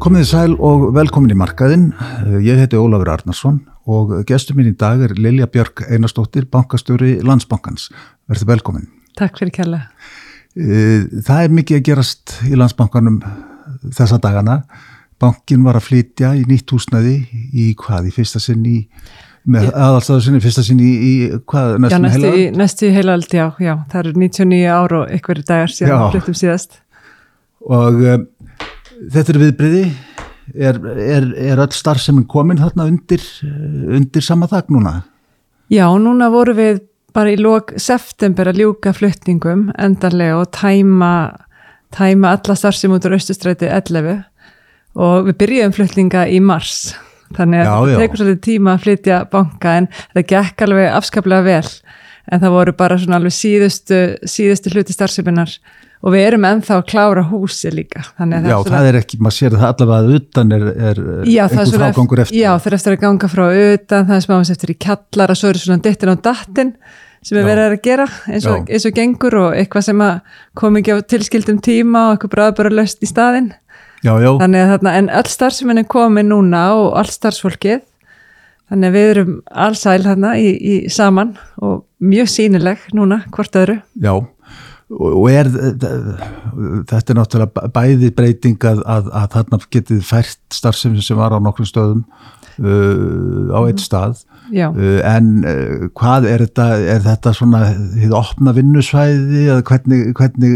Komið sæl og velkomin í markaðinn. Ég heiti Ólafur Arnarsson og gestur mín í dag er Lilja Björk Einarstóttir, bankastjóri Landsbankans. Verður velkomin. Takk fyrir kjalla. Eh, það er mikið að gerast í Landsbankanum þessa dagana. Bankin var að flytja í nýtt húsnaði í hvað, í fyrsta sinn í með aðalstaðu sinni, fyrsta sinni í, í hvað, næstum heila? Já, næstu heila aldi, já, já, það eru 99 ár og einhverju dagar síðan flyttum síðast. Og um, þetta er viðbriði, er, er, er öll starfseminn komin þarna undir, undir sama þakk núna? Já, núna voru við bara í lók september að ljúka flyttingum endarlega og tæma, tæma alla starfsem út á Östustræti 11 og við byrjuðum flyttinga í mars þannig að það tekur svolítið tíma að flytja banka en það gekk alveg afskaplega vel. En það voru bara svona alveg síðustu, síðustu hluti starfsefninar og við erum ennþá að klára húsi líka Já, það, það er ekki, maður sér það allavega að utan er, er já, einhver frágangur eftir. Já, það er eftir að ganga frá utan það er smáðast eftir í kallar og svo eru svona dittin á dattin sem er verið að gera eins og, eins og gengur og eitthvað sem kom ekki á tilskildum tíma og eitthvað bráðbara löst í staðin já, já. þannig að þarna, en öll starfsmenn er komið núna og all starfsfólkið. Þannig að við erum allsæl þarna í, í saman og mjög sínileg núna hvort öðru. Já, og er þetta er náttúrulega bæði breyting að, að, að þarna getið fært starfsefni sem var á nokkrum stöðum uh, á eitt stað. Uh, en uh, hvað er þetta, er þetta svona þið opna vinnusvæði eða hvernig, hvernig,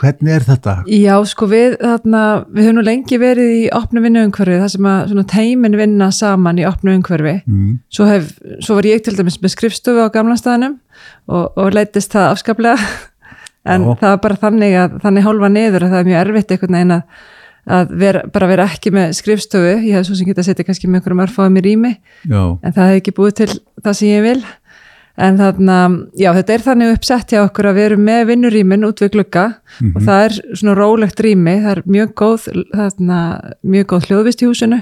hvernig er þetta? Já sko við þarna, við höfum nú lengi verið í opna vinnuumhverfi það sem að teimin vinna saman í opna umhverfi. Mm. svo, hef, svo var ég til dæmis með skrifstofu á gamla staðnum og, og leittist það afskaplega en Já. það var bara þannig að þannig hálfa niður að það er mjög erfitt einhvern veginn að að vera, bara vera ekki með skrifstöfu ég hef svo sem geta að setja kannski með einhverjum erfáðum í rými já. en það hef ekki búið til það sem ég vil en þarna, já þetta er þannig uppsett hjá okkur að við erum með vinnurýmin út við glugga mm -hmm. og mhm. það er svona rólegt rými, það er mjög góð þarna, mjög góð hljóðvist í húsinu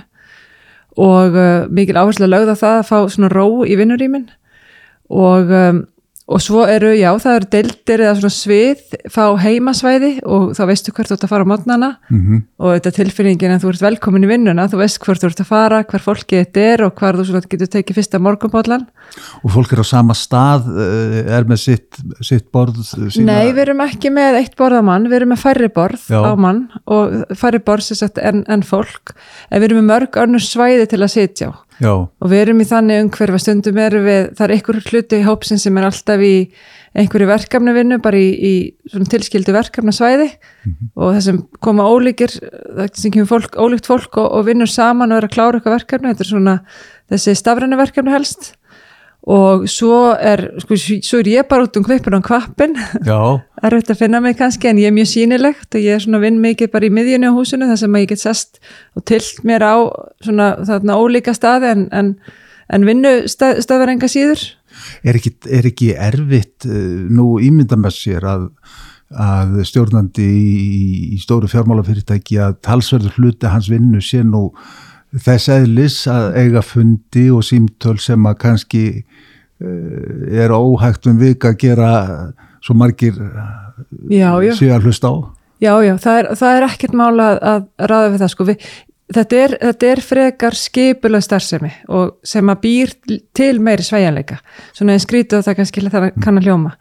og uh, mikil áherslu að lögða það að fá svona ró í vinnurýmin og um, og svo eru, já, það eru deildir eða svona svið, fá heimasvæði og þá veistu hvert þú ert að fara á mótnana mm -hmm. og þetta tilfinningin að þú ert velkomin í vinnuna, þú veist hvert þú ert að fara hver fólki þetta er og hvar þú getur tekið fyrsta morgunbólan Og fólk er á sama stað, eh, er með sitt, sitt borð? Sína... Nei, við erum ekki með eitt borð á mann, við erum með færri borð já. á mann og færri borð sem sagt en, en fólk, en við erum með mörg önnur svæði til að sitja á Já. og við erum í þannig umhverfa stundum erum við, það er einhver hluti í hópsin sem er alltaf í einhverju verkefnavinnu, bara í, í tilskildu verkefnasvæði mm -hmm. og það sem koma ólíkir það sem kemur fólk, ólíkt fólk og, og vinnur saman og er að klára eitthvað verkefni, þetta er svona þessi stafræna verkefni helst og svo er, sko, svo er ég bara út um kvipin á kvapin er þetta að finna mig kannski en ég er mjög sínilegt og ég er svona vinn mikið bara í miðjunni á húsinu þar sem ég get sest og tilt mér á svona þarna ólíka staði en, en, en vinnu stað, staðar enga síður. Er ekki, er ekki erfitt uh, nú ímynda með sér að, að stjórnandi í, í stóru fjármálafyrirtæki að talsverður hluti hans vinnu sé nú þess eðlis að eiga fundi og símtöl sem að kannski uh, er óhægt um vik að gera svo margir síðan hlust á. Já, já, það er, það er ekkert mála að, að ráða við það sko. Við, þetta, er, þetta er frekar skipulega starfsemi og sem að býr til meiri sveianleika svona en skrítu að það kannski kann að hljóma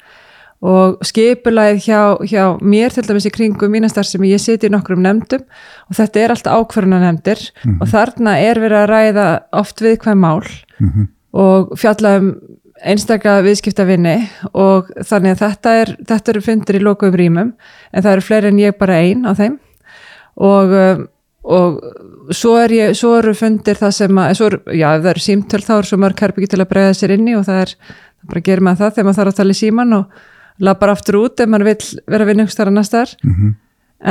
og skipulæð hjá, hjá mér til dæmis í kringum mínastar sem ég siti í nokkrum nefndum og þetta er alltaf ákvarðuna nefndir mm -hmm. og þarna er verið að ræða oft við hvað mál mm -hmm. og fjalla um einstaklega viðskiptavinni og þannig að þetta, er, þetta eru fundir í lokuðum rýmum en það eru fleiri en ég bara einn á þeim og, um, og svo, er ég, svo eru fundir það sem að, er, já ef það eru símtöl þá er svo mörg herbyggi til að bregða sér inni og það er, það bara gerir maður það þegar maður þarf að tala í síman og lappar aftur út ef maður vil vera vinnungstar annar starf mm -hmm.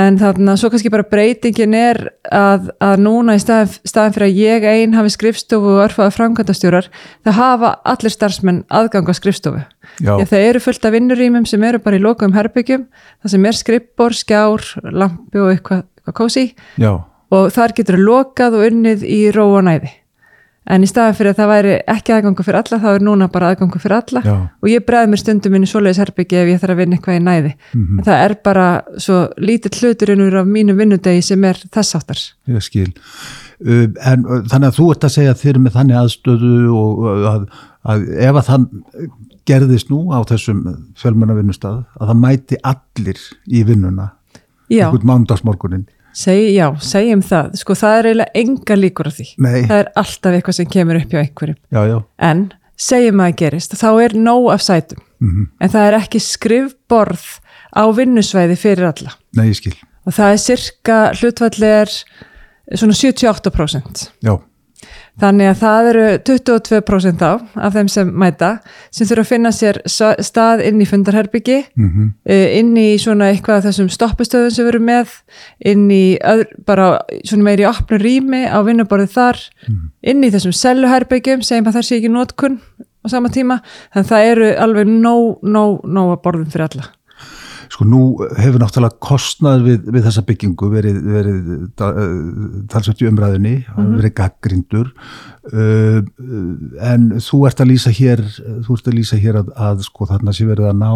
en þannig að svo kannski bara breytingin er að, að núna í staðin, staðin fyrir að ég einn hafi skrifstofu og örfaði framkvæmdastjórar það hafa allir starfsmenn aðgang á skrifstofu. Þeir eru fullt af vinnurýmum sem eru bara í lokum herbyggjum það sem er skrippbor, skjár, lampi og eitthvað, eitthvað kósi og þar getur lokað og unnið í ró og næði en í staðan fyrir að það væri ekki aðgangu fyrir alla þá er núna bara aðgangu fyrir alla. Já. og ég bregði mér stundum inn í svoleiðis herbyggi ef ég þarf að vinna eitthvað í næði. Mhm. en það er bara svo lítill hluturinn úr af mínu vinnudegi sem er þess áttar ég skil. Uh, en uh, þannig að þú ert að segja eru með þannig aðstöðu og uh, að, að ef að þann gerðist nú á þessum fjölmenna vinnustað að það mæti allir í vinnuna einhvern mándagsmorgunin segi, já, segjum það. Sko það er eiginlega enga líkur á því. Nei. það er alltaf eitthvað sem kemur upp hjá einhverjum. Já, já, en segjum að það gerist þá er nóg af sætum. Mhm. en það er ekki skrifborð á vinnusvæði fyrir alla. Nei, ég skil. Og það er cirka hlutvalli er svona 78% já, þannig að það eru 22% á af þeim sem mæta sem þurfa að finna sér stað inn í fundarherbyggi mm eh, inn í svona eitthvað af þessum stoppustöðum sem við erum með inn í öðr, bara svona meiri opnu rými á vinnuborðið þar inn í þessum selluherbyggjum segjum að það sé ekki notkun á sama tíma. Þannig að það eru alveg nóg, nóg, nóg að borðum fyrir alla Sko nú hefur náttúrulega kostnaður við, við þessa byggingu verið, verið uh, talsvægt í umræðinni, Mhm. verið gaggrindur uh, en þú ert að lýsa hér, þú ert að lýsa hér að, að sko þarna sé verið að ná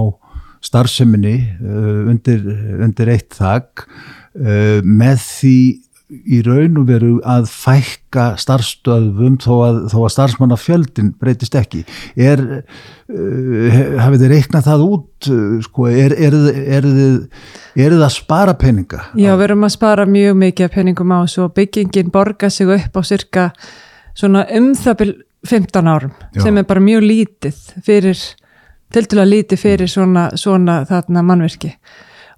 starfseminni uh, undir, undir eitt þak uh, með því í raun og veru að fækka starfstöðum þó að, þó að starfsmannafjöldin breytist ekki. Er, uh, hafið þið reiknað það út, uh, sko, er, er, er, er það að spara peninga? Já, við erum að spara mjög mikið peningum á þessu og byggingin borga sig upp á cirka svona um það bil 15 árum Já. sem er bara mjög lítið fyrir, tildulega lítið fyrir svona, svona þarna mannverki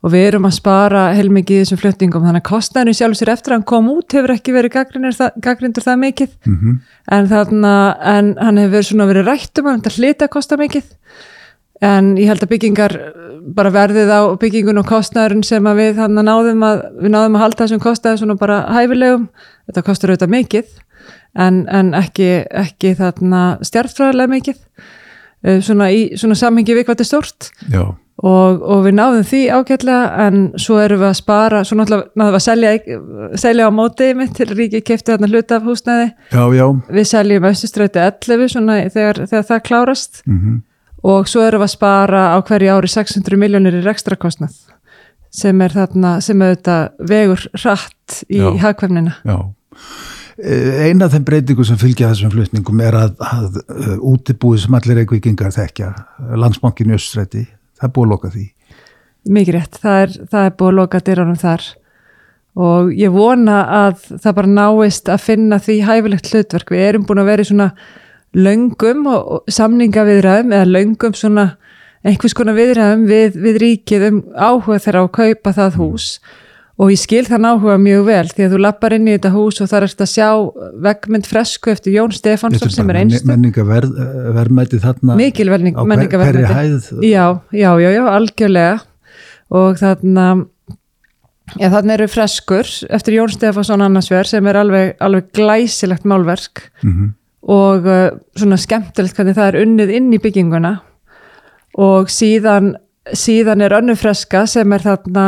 og við erum að spara heilmikið í þessum flutningum þannig að kostnæðinu sjálf sér eftir að hann kom út hefur ekki verið gaggrindur það, mikið. Mm en, þarna, en hann hefur svona verið rætt um að þetta hlita að kosta mikið. En ég held að byggingar bara verðið á byggingun og kostnæðurinn sem að við þannig náðum að við náðum að halda þessum kostnæði svona bara hæfilegum þetta kostar auðvitað mikið. En, en ekki, ekki þarna stjartfræðilega mikið. Eh, svona í svona samhengi við hvað þetta er stórt. Já, og, og við náðum því ágætlega en svo erum við að spara svo náttúrulega náðum við að selja, selja á mótið mitt til ríki kefti þarna hluta af húsnæði já, já. við seljum Östustræti 11 svona þegar, þegar það klárast Mm og svo erum við að spara á hverju ári 600 miljónir í rekstrakostnað sem er þarna sem auðvitað vegur hratt í Já. hagkvæmnina. Já. Eh, Ein af þeim breytingu sem fylgja þessum flutningum er að, að uh, útibúið sem allir reykvíkingar þekkja, landsbankin í Östræti, það er búið að loka því. Mikið rétt, það er, það er búið að loka dyrunum þar og ég vona að það bara náist að finna því hæfilegt hlutverk. Við erum búin að vera í svona löngum og, og samningaviðræðum eða löngum svona einhvers konar viðræðum við, við ríkið um áhuga þeirra á að kaupa það hús og ég skil þann áhuga mjög vel því að þú lappar inn í þetta hús og þar ert að sjá veggmynd fresku eftir Jón Stefánsson sem er einstök. menningaverðmæti þarna mikil menningaverðmæti já, já, já, já, algjörlega. Og þarna já, þarna eru freskur eftir Jón Stefánsson annarsver sem er alveg, alveg glæsilegt málverk. Mm og uh, svona skemmtilegt hvernig það er unnið inn í bygginguna. Og síðan síðan er önnu freska sem er þarna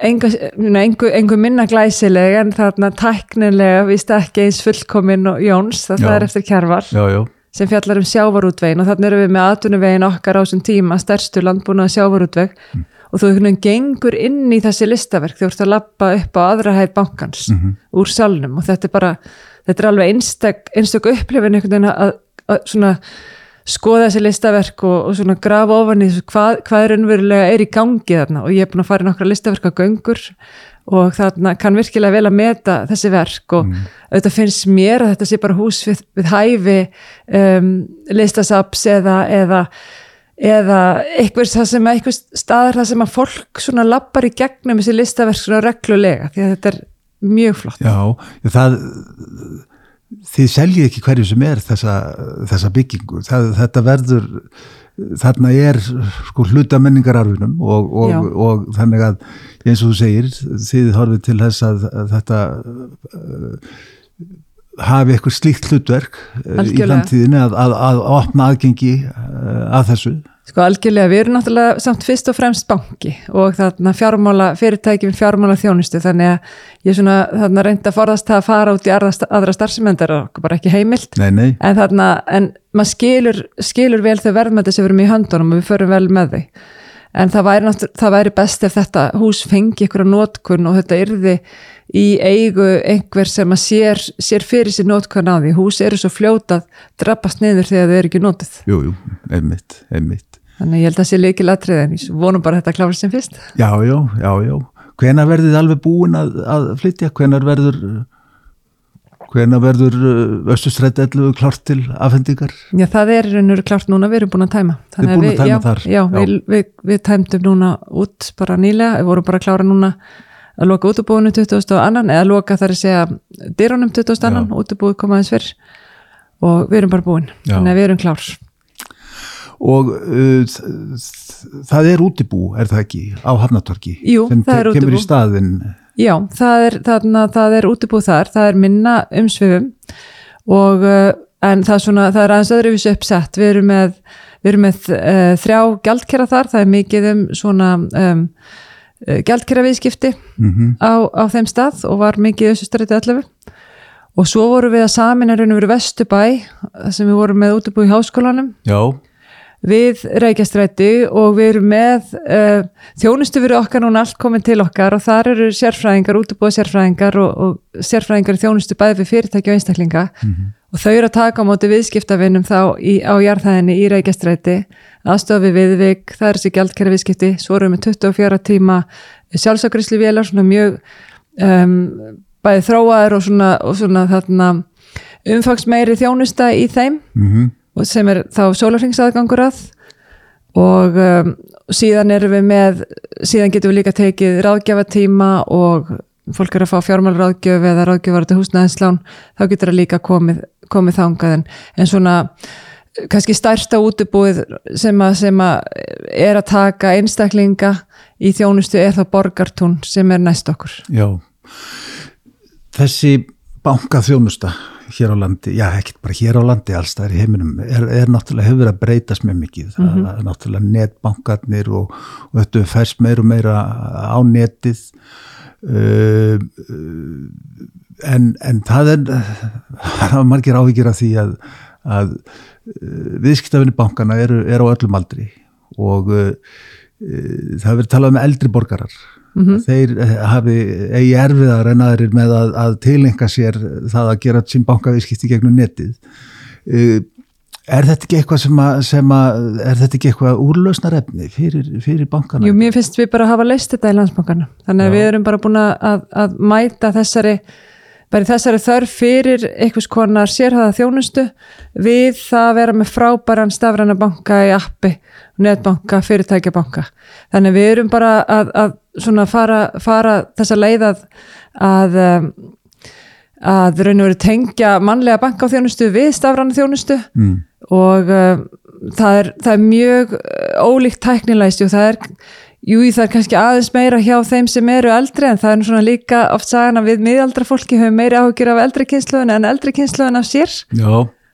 engu, engu minna glæsileg en þarna tæknilega víst ekki eins fullkomin og Jóns það, það er eftir kjærvar Já, já, sem fjallar um sjávarútvegin og þannig erum við með atvinnuvegin okkar á þessum tíma, stærstu landbúna sjávarútveg og þú einhvern veginn gengur inn í þessi listaverk þú ert að lappa upp á aðra hæð bankans úr salnum og þetta er bara þetta er alveg einstak, einstak upplifin einhvern veginn að, að svona skoða þessi listaverk og, og svona grafa ofan í þessu hvað, hvað er unnverulega er í gangi þarna. Og ég er búin að fara í nokkra listaverk á göngur og þarna kann virkilega vel að meta þessi verk. Og auðvitað finnst mér að þetta sé bara hús við, við hæfi um, listasaps eða, eða eða það sem einhvers staðar það sem að fólk svona lappar í gegnum þessi listaverk svona reglulega því að þetta er mjög flott. Já það, þið seljið ekki hverju sem er þessa, þessa byggingu, það, þetta verður, þarna er sko hluta menningararfinum og, og, og þannig að eins og þú segir, þið horfið til þess að, að þetta uh, hafi eitthvað slíkt hlutverk uh, í framtíðinni að, að, að opna aðgengi uh, að þessu Sko algjörlega, við erum náttúrulega samt fyrst og fremst banki og þarna fjármála, fyrirtækjum fjármála þjónustu þannig að ég svona þarna reyndi að forðast að fara út í aðra, starfsemendar og bara ekki heimilt nei, nei. en þarna, en maður skilur, skilur vel þau verðmætti sem við erum í höndunum og við förum vel með þau en það væri, það væri best ef þetta hús fengi ykkur á nótkunn og þetta yrði í eigu einhver sem að sér, sér fyrir sér nótkunn á því hús eru svo fljótað drabbast niður þegar þau eru ekki nótið Jú, jú, einmitt, einmitt Þannig ég held að það sé líkil aðtrið en ég vonum bara að þetta klára sem fyrst. Já, já, já, já. Hvenar verður þið alveg búin að, að flytja? Hvenar verður, hvenar verður östustrætt ellu klárt til afhendingar? Já, það er raunur klárt núna, við erum búin að tæma. Þið erum búin að tæma já, þar? Já, já. Við, við, við tæmdum núna út bara nýlega, við vorum bara að klára núna að loka útubúinu 20. annan eða loka þar að segja dyrunum 20. annan, útubúið komaðins fyrr og við erum bara búin, já. þannig að við erum klár og uh, það er útibú, er það ekki, á Hafnatorki Jú, það er útibú. Sem kemur í staðin. Já, það er, þarna, það er útibú þar, það er minna umsvifum og uh, en það er, svona, það er aðeins öðruvísu uppsett, við erum með, við erum með uh, þrjá gjaldkera þar, það er mikið um svona um, gjaldkera viðskipti mm -hmm. á, á þeim stað og var mikið þessu stræti allaveg og svo vorum við að samin er raun og verið Vestubæ sem við vorum með útibú í háskólanum. Já við Reykjastræti og við erum með uh, þjónustu fyrir okkar núna allt komið til okkar og þar eru sérfræðingar, útubóð sérfræðingar og, og sérfræðingar í þjónustu bæði fyrir fyrirtæki og einstaklinga. Mm -hmm. og þau eru að taka á móti viðskiptavinnum þá í, á jarðhæðinni í Reykjastræti. Aðstofi viðvik, það er þessi gjaldkæra viðskipti, svo erum við 24 tíma sjálfsakrisli vélar, svona mjög um, bæði þróaður og svona, og svona þarna umfangsmeiri þjónusta í þeim. Mm -hmm sem er þá sólarfingsaðgangur að. Og um, síðan erum við með síðan getum við líka tekið ráðgjafatíma og fólk er að fá fjármálráðgjöf eða ráðgjöfar til húsnæðinslán þá getur það líka komið, komið þangað. En svona kannski stærsta útubúið sem að, sem að er að taka einstaklinga í þjónustu er þá borgartún sem er næst okkur. Já, þessi bankaþjónusta hér á landi, já ekkert bara hér á landi alls það er í heiminum, er, er náttúrulega hefur verið að breytast með mikið, það mm -hmm. er náttúrulega netbankarnir og, og þetta færst meir og meira á netið uh, en, en það er það er margir áhyggjur af því að, að uh, viðskiptafinni bankana eru, eru á öllum aldri og uh það hefur verið talað með eldri borgarar Mm -hmm. þeir eh, hafi eigi erfiðar en aðrir með að, að tilenga sér það að gera sín bankavískipti gegnum netið uh, er þetta ekki eitthvað sem að, sem að er þetta ekki eitthvað úrlausnar efni fyrir, fyrir bankana? Jú, mér finnst við bara að hafa leist þetta í landsbankana, þannig að Já. við erum bara búin að, að mæta þessari bara þessari þörf fyrir einhvers konar sérhæða þjónustu við það að vera með frábæran stafræna banka í appi, netbanka, fyrirtækjabanka. Þannig við erum bara að, að fara, fara þessa leið að að, um, að raun og veru tengja mannlega banka á þjónustu við stafræna þjónustu mm. og um, það, er, það er mjög ólíkt tæknilegst og það er Jú, það er kannski aðeins meira hjá þeim sem eru eldri en það er svona líka oft sagan að við miðaldra fólki höfum meira áhugir af eldri kynsluðun en eldri kynsluðun af sér.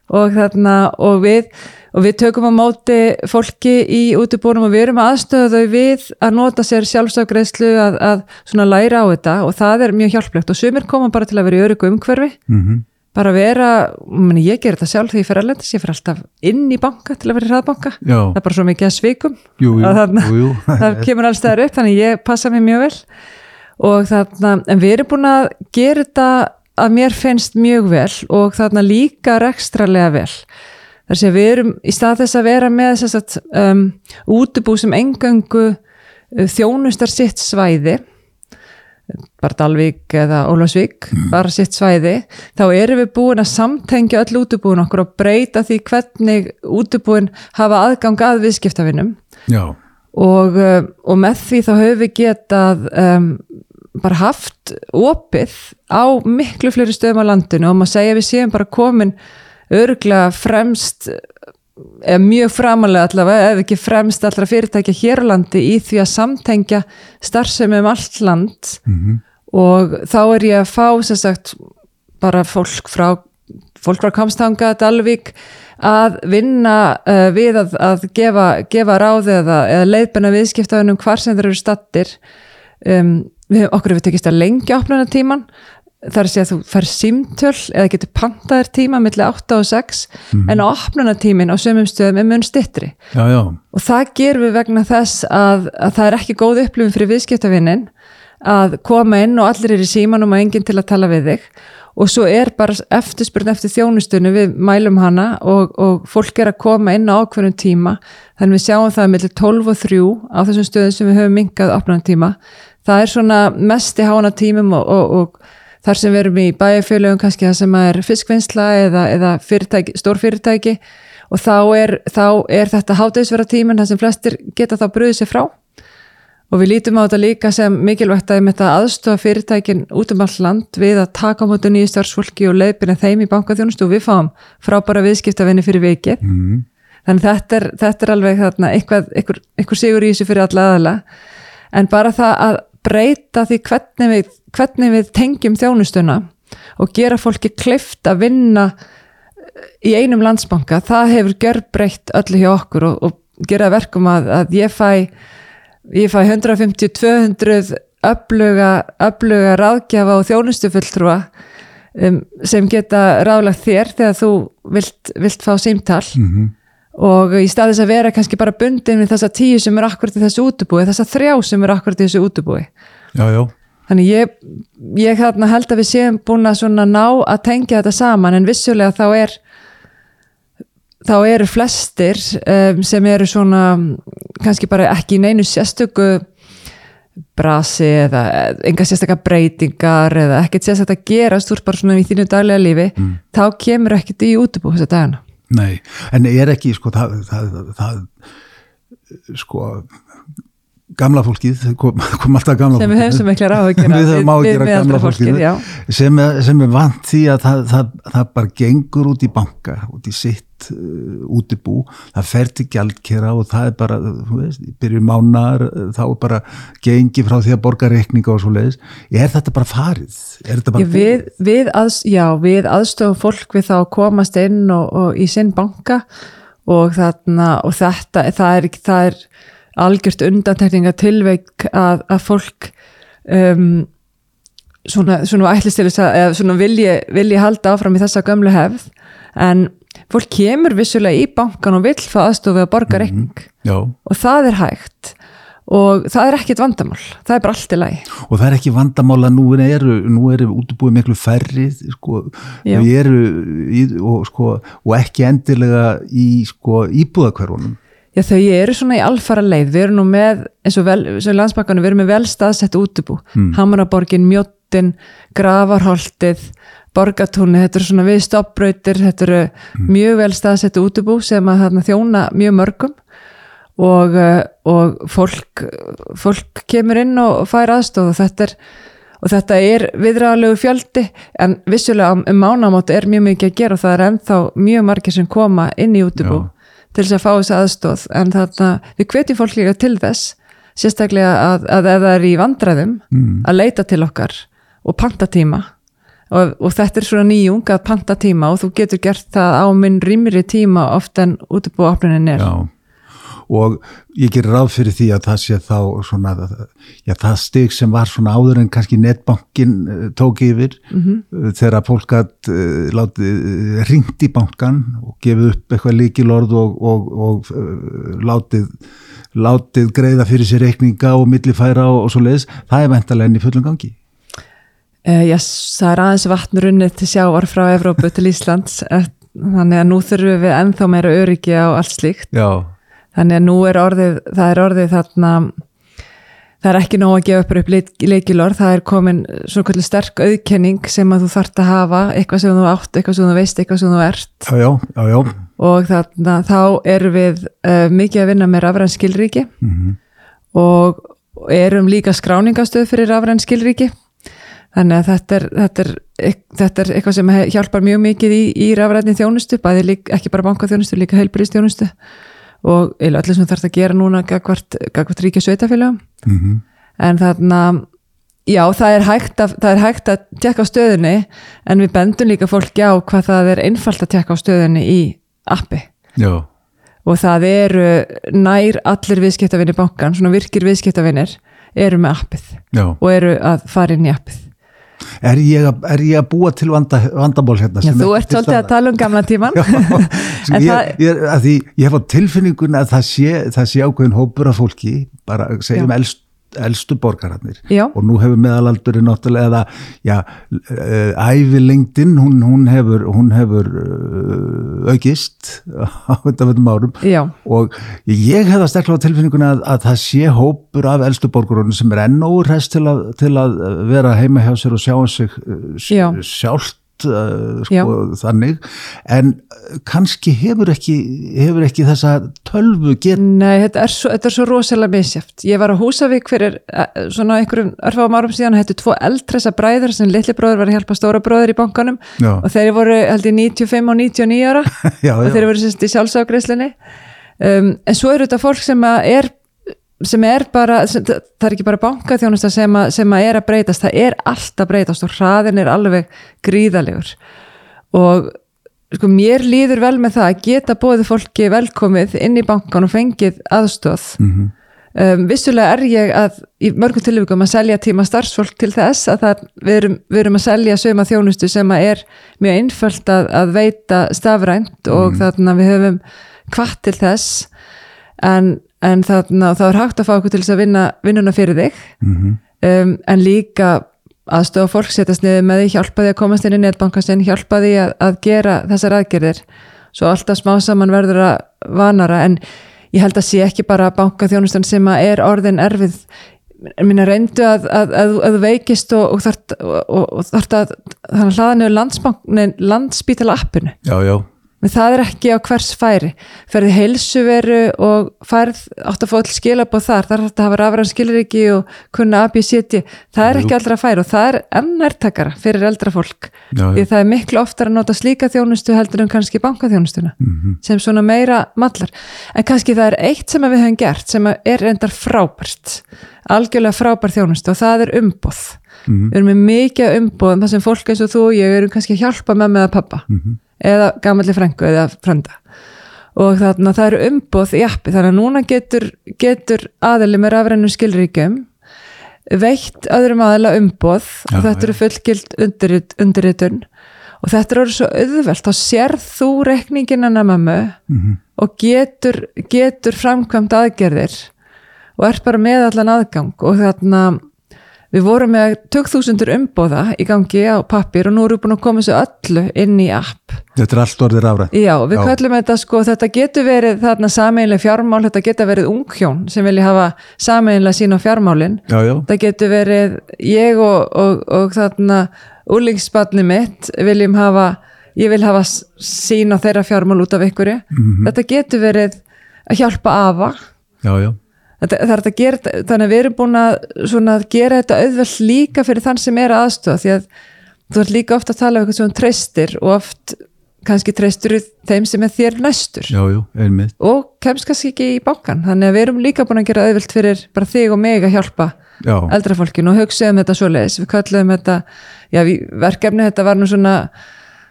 Og, þarna, og, við, og við tökum á móti fólki í útibúrum og við erum aðstöðu þau við að nota sér sjálfsagreislu að, að læra á þetta. Og það er mjög hjálplegt. Og sumir koma bara til að vera í öryggu umhverfi. Mm -hmm bara vera, meni, ég ger þetta sjálf þegar ég fer alveg, ég fer alltaf inn í banka til að vera í hraðbanka, Já. það er bara svo mikið að svikum. Jú, jú, að jú, það kemur alls þar upp, þannig ég passa mér mjög vel. Og þarna, en við erum búin að gera þetta að mér finnst mjög vel og þarna líka rekstralega vel. Þar sé við erum í stað þess að vera með þess að um, útubú sem engöngu uh, þjónustar sitt svæði bara Dalvík eða Ólafsvík mm. bara sitt svæði, þá erum við búin að samtengja öll útubúin okkur og breyta því hvernig útubúin hafa aðgang að viðskiptafinnum og, uh, og með því þá höfum við getað um, bara haft opið á miklu fleiri stöðum á landinu og maður segja við séum bara komin örglega fremst mjög framalega allavega ef ekki fremst allra fyrirtækja hér á landi í því að samtengja starfsemi um allt land mm -hmm. og þá er ég að fá sem sagt bara fólk frá fólk frá Kamstanga, Dalvik að vinna uh, við að, að gefa, gefa ráði eða, eða leiðbenna viðskiptaðunum hvar sem þeir eru stattir um, við, okkur hefur tekist að lengja opnuna tíman þar segja að þú fær símtöl eða getur pantaðir tíma millir 8 og 6 mm. en opnunatímin á sömum stöðum er mun stittri og það gerum við vegna þess að, að það er ekki góð upplifin fyrir viðskiptavinnin að koma inn og allir er í símanum og enginn til að tala við þig. Og svo er bara eftirspurn eftir þjónustunum við mælum hana og, og fólk er að koma inn á ákveðnum tíma. Þannig við sjáum það millir 12 og 3 á þessum stöðum sem við höfum minkað opnunatíma það er svona mest í hána tímum og, og, og þar sem við erum í bæjarfélögum kannski það sem er fiskvinnsla eða, eða fyrirtæki, stór fyrirtæki og þá er, þá er þetta hátæðisverða tíminn þar sem flestir geta þá bröðið sér frá. Og við lítum á þetta líka sem mikilvægt að þetta aðstofa fyrirtækin út um all land við að taka á mótu nýju stjórnsfólki og leiðbyrja þeim í bankaþjónustu og við fáum frábæra viðskiptavinni fyrir vikið. Mm. þannig þetta er, þetta er alveg þarna, eitthvað, eitthvað, eitthvað sigur í þessu fyrir alla aðala en bara það að breyta því hvernig við, hvernig við tengjum þjónustuna og gera fólki klift að vinna í einum landsbanka, það hefur gjör breytt öllu hjá okkur og, og gera verkum að, að ég fæ fæ 150-200 öfluga, öfluga ráðgjafa og þjónustufulltrúa um, sem geta ráðlagt þér þegar þú vilt, vilt fá símtall mm -hmm og í staðis að vera kannski bara bundin við þessa tíu sem er akkurat í þessu útubúi þessa þrjá sem er akkurat í þessu útubúi já, já. þannig ég, ég held að við séum búin að ná að tengja þetta saman en vissulega þá er þá eru flestir um, sem eru svona kannski bara ekki í neinu sérstöku brasi eða enga sérstakka breytingar eða ekkert sérstakka gerast úr bara svona í þínu daglega lífi mm. þá kemur ekkert í útubú þessa dagana Nei, en er ekki sko það, það, það sko gamla fólkið, kom, kom alltaf gamla sem við höfum sem ekki ráð að við að gera gamla fólkið sem, sem er vant því að það, það, það bara gengur út í banka út í sitt uh, útibú. Það fer til gjaldkera og það er bara þú veist, byrjur mánar þá er bara gengi frá því að borga reikninga og svo leiðis, er þetta bara farið? Þetta bara já, við, við, aðs, já, við aðstofum fólk við þá komast inn og, og í sinn banka og, þarna, og þetta það er, það er algjört undantekninga tilveik að, að fólk um, svona, svona ætlistilis að svona vilji, vilji halda áfram í þessa gömlu hefð. En fólk kemur vissulega í bankan og vill fá aðstofi að borga mhm. reikning. Mm -hmm. og það er hægt. Og það er ekkit vandamál, það er bara allt í lagi. Og það er ekki vandamál að nú eru nú eru útbúið miklu færri sko, eru í, og, sko, og ekki endilega í sko, íbúðakverfunum Já þau eru svona í alfara leið, við erum nú með eins og, vel, eins og landsbakanu, við erum með vel staðsett útubú, mm. Hamaraborgin, Mjóttin, Gravarholtið, Borgatúni, þetta eru svona við stoppbröytir, þetta eru mm. mjög vel staðsett útubú sem að þarna þjóna mjög mörgum og, eh, og fólk, fólk kemur inn og fær aðstof og þetta er, og þetta er viðræðalegu fjöldi en vissulega um mánamáti er mjög mikið að gera og það er ennþá mjög margir sem koma inn í útubú. Til þess að fá þessu aðstóð en þarna við hvetjum fólk líka til þess sérstaklega að, að ef það er í vandræðum mm. að leita til okkar og panta tíma og, og þetta er svona nýjung að panta tíma og þú getur gert það á minn rýmri tíma oft en útubúið opnunin er Já og ég gerir ráð fyrir því að það sé þá svona, já það steg sem var svona áður en kannski netbankin eh, tók yfir mm -hmm. þegar fólk hatt uh, látið ringt í bankan og gefið upp eitthvað líkilord og, og, og uh, látið, látið greiða fyrir sér reikninga og millifæra og, og svo leiðis, það er veintalega enn í fullum gangi. Uh, já, það er aðeins vatnurunnið til sjávar frá Evrópu til Íslands, þannig að nú þurfum við ennþá meira öryggi á allt slíkt. Já þannig að nú er orðið, það er orðið þarna, það er ekki nóg að gefa upp upp leikilor, það er komin svona sterk auðkenning sem að þú þart að hafa, eitthvað sem þú átt, eitthvað sem þú veist, eitthvað sem þú ert. Já. Og þarna, þá erum við uh, mikið að vinna með rafræn skilríki mm -hmm. og erum líka skráningastöð fyrir rafræn skilríki. Þannig að þetta er, þetta, er, þetta er eitthvað sem hjálpar mjög mikið í, í rafræðni þjónustu, bæði ekki bara bankaþjónustu, líka heilbyrðistjónustu og eða allir sem þarf að gera núna gagvart ríkja sveitafélag mm -hmm. en þarna já það er hægt að, það er hægt að tjekka á stöðunni en við bendum líka fólki á hvað það er einfalt að tjekka á stöðunni í appi já, og það eru nær allir viðskiptavinni bankan, svona virkir viðskiptavinnir eru með appið já. og eru að fara inn í appið Er ég, að, er ég að búa til vanda, vandamál hérna? Já, þú er ert svolítið að tala um gamla tíman Já, ég, það- ég, að því, ég hef á tilfinningun að það sé, það sé ákveðin hópur af fólki, bara segjum elst, elstu borgararnir. Og nú hefur meðalaldurinn náttúrulega eða, uh, ævilengdin, hún, hún hefur, hún hefur uh, aukist á þetta árum. Já, og ég hef það sterklega á tilfinninguna að, að það sé hópur af elstu borgarunum sem er enn óurhest til, að- til að vera heima hjá sér og sjá um sig uh, sjálft Já. Sko, þannig. En uh, kannski hefur ekki, hefur ekki þessa tölvu get nei, þetta er svo, þetta er svo rosalega misjæft. Ég var á Húsavík fyrir eh, svona einhverjum örfáum árum síðan og hættu tvo eldtressa bræður sem litli bróður var að hjálpa stóra bróður í bankanum. Já. og þeir voru held ég 95 og 99 ára. Já, og já, þeir voru sérst í sjálfságreislinni um, en svo eru þetta fólk sem er sem er bara, sem, það er ekki bara bankaþjónusta sem, að- sem að er að breytast það er allt að breytast og hraðin er alveg gríðalegur og sko mér líður vel með það að geta bóðið fólki velkomið inn í bankan og fengið aðstóð Mhm. um, vissulega er ég að í mörgum tilvíkum að selja tíma starfsfólk til þess að það, við, erum, við erum að selja sögum að þjónustu sem að er mjög einföld að, að veita stafrænt og þarna við höfum kvart til þess. En, en þarna þá er hægt að fá okkur til þess að vinna vinnuna fyrir þig. Mhm. um, en líka aðstofa fólk setjast niður með því, hjálpa því að komast inn í netbankasinn, hjálpa því að, að gera þessar aðgerðir. Svo alltaf smá saman verður að vanara. En ég held að sé ekki bara bankaþjónustan sem að er orðin erfið. Minna reyndu að, að, að, veikist og, og þart, og, og, að hlaða niður landspítala appinu. Já, já, en það er ekki á hvers færi ferði heilsuveru og færð átt að fá all skilabóð þar þar átt að hafa rafræðan skilriki og kunna ABCD, það er ekki allra færi og það er enn nærtakara fyrir eldra fólk Já, já. því það er miklu oftar að nota slíka þjónustu heldur en kannski bankaþjónustuna Mhm. sem svona meira mallar en kannski það er eitt sem við höfum gert sem er reyndar frábært algjörlega frábær þjónustu og það er umboð Mhm. við erum með mikið umboð þar sem fólk eins og þú og ég erum kannski að hjálpa með með að pappa Mhm. Eða gamalli frængu eða frænda. Og þarna það eru umboð í appi þannig að núna getur, getur aðili með rafrænum skilríkjum veitt öðrum aðila umboð Já, og þetta eru fullgild undirrit, undirritun. Og þetta er orðið svo auðvelt þá sérð þú reikningin hennar mömmu Mhm. og getur, getur framkvæmt aðgerðir og ert bara með allan aðgang. Og þarna við vorum með 2000 umbóða í gangi á pappir og nú erum við búin að koma þessu öllu inn í app. Þetta er allt orðið rafrænt. Já, við Já. kallum þetta sko, þetta getur verið þarna sameinlega fjármál, þetta getur verið unghjón sem vilja hafa sameinlega sín á fjármálin. Já, já, það getur verið ég og, og, og þarna úlingsbarni mitt viljum hafa ég vil hafa sín á þeirra fjármál út af ykkur þetta getur verið að hjálpa afa. Já, já það er að gera þannig að við erum búin að, svona, að gera þetta auðvelt líka fyrir þann sem er aðstofa því að þú ert líka ofta að tala um eitthvað sem treystir og oft kannski treystur þeim sem er þér næstur. Já, já, og kemst kannski ekki í bankan þannig að við erum líka búin að gera auðvelt fyrir bara þig og mig að hjálpa já, eldra fólkinu og hugsa um þetta svoleiðis. Við kallum þetta, já verkefni þetta var nú svona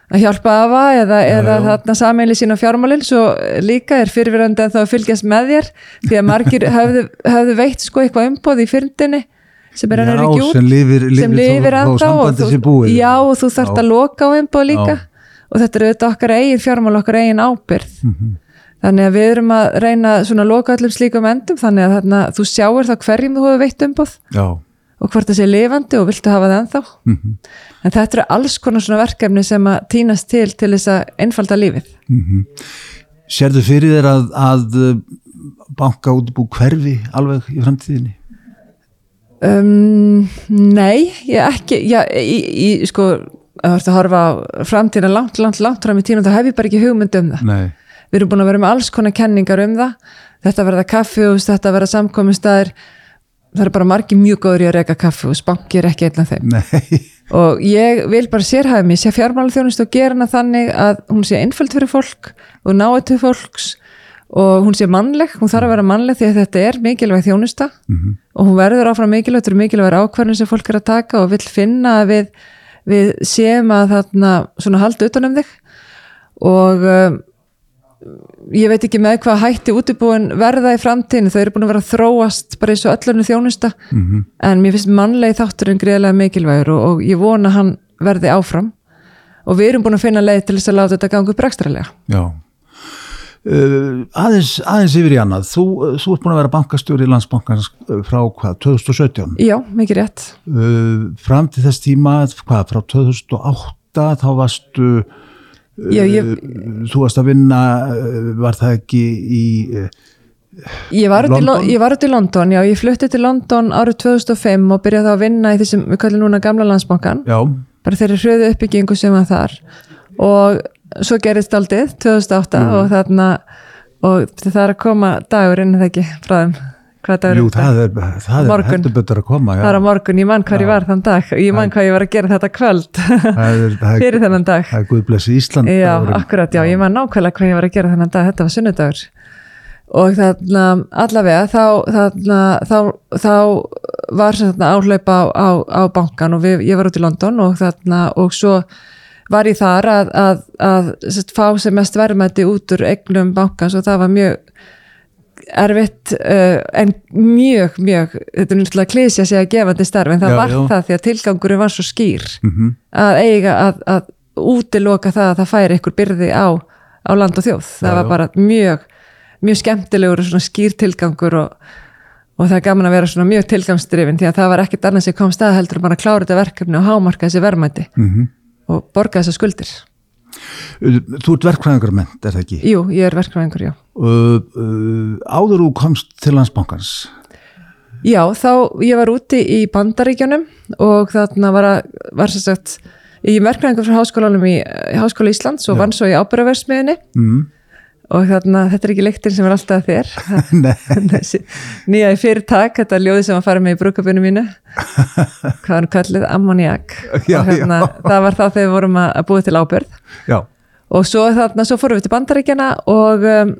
að hjálpa afa eða, eða þarna sameili sína fjármálinn svo líka er fyrirverandi að þá fylgjast með þér því að margir höfðu, höfðu veitt sko eitthvað umbóð í fyrndinni sem er já ennur ekki út sem lifir, lifir, ennþá og sambandi þú, já. Og þú þarft Já. að loka á umbóð líka. Já. og þetta er auðvitað okkar eigin fjármál okkar eigin ábyrð Mhm. þannig að við erum að reyna svona að loka öllum slíkum endum þannig að þarna, þú sjáir þá hverjum þú hefur veitt umbóð já, og hvort það sé lifandi og viltu hafa það ennþá. Mhm. en þetta eru alls konar svona verkefni sem að týnast til til þess að einfalda lífið. Sérðu fyrir þér að, að uh, banka útbú hverfi alveg í framtíðinni? Um, Nei, ég ekki já, í, í, sko að þú ert að horfa á framtíðina langt, langt, langt fram í tíma þá hef ég bara ekki hugmynd um það. Nei, við erum búin að vera með alls konar kenningar um það. Þetta verða kaffihús, þetta verða samkomistæðir það eru bara margir mjög góður í að reyka kaffihús, banki er ekki einn af þeim. Nei. Og ég vil bara sérhæfa mig, sé fjármálaþjónustu og gera hana þannig að hún sé einföld fyrir fólk og náið til fólks og hún sé mannleg, hún þarf að vera mannleg því að þetta er mikilvæg þjónusta Mhm. og hún verður áfram mikilvæg, þetta eru mikilvæg ákvarðin sem fólk er að taka og vill finna að við, við séum að þarna svona halda utan um þig. Og um, ég veit ekki með hvað hætti útibúin verða í framtíðinu, þau eru búin að vera þróast bara eins og öllunni þjónusta. -hmm. en mér finnst mannlegi þátturinn greiðlega mikilvægur og, og ég vona hann verði áfram. Og við erum búin að finna leið til þess að láta þetta ganga upp rekstralega Já. Uh, aðeins, aðeins yfir í annað. Þú, þú ert búin að vera bankastjóri í landsbankans frá hvað, 2017? Já, mikið rétt. Uh, Fram til þess tíma, hvað, frá 2008 þá varstu Já, ég, þú varst að vinna var það ekki í ég var út í, London? ég var út í London já, ég flutti til London árið 2005 og byrjaði að vinna í því sem við kallum núna gamla landsbankan já, bara þeirri hröðu uppbyggingu sem var þar. Og svo gerist aldið 2008 og þarna og það er að koma dagur inn eða ekki frá þeim jú, það er, það er heldur betur að koma já. það er á morgun, ég mann hvað ég var þann dag. Ég mann hvað ég var að gera þetta kvöld. Það er, það fyrir þennan dag. það er Guðblessi Ísland Já, akkurat, já, ég man nákvæmlega hvað ég var að gera þennan dag, þetta var sunnudagur. Og þarna allavega þá, þarna, þá, þá var þarna áhlaup á, á, á bankan og við, ég var út í London og þarna og svo var ég þar að, að, að sest, fá sem mest verðmætti út úr eignum bankans og það var mjög erfitt uh, en mjög, mjög þetta er náttúrulega klísja að segja gefandi starf en það Já, var já. það því að tilgangurinn var svo skýr Mhm. að eiga að, að útiloka það að það færi ykkur byrði á, á land og þjóð það Já, var bara mjög mjög skemmtilegur og svona skýr tilgangur og, og það er gaman að vera svona mjög tilgangsdrifin því að það var ekkert annað sem kom stað heldur bara að klára þetta verkefni og hámarka þessi verðmæti Mhm. og borga þessar skuldir Þú ert verkfræðingarment, er það ekki? Jú, ég er verkefæðingur, já Uh, uh, áður þú komst til landsbankans Já, þá ég var úti í Bandaríkjunum og þarna var, að, var sagt í verkefæðingur frá háskólanum í, Háskóla Íslands og vann svo í ábyrðaversmiðinni mm. Og þarna, þetta er ekki lyktin sem er alltaf þér. Nýja í fyrirtak, þetta ljóði sem að fara með í brúkabunum mínu. Hvað hann kallið? Ammoniak Já, og já. það var þá þegar við vorum að, búið til ábyrð já, og svo þarna, svo fórum við til bandaríkjana og um,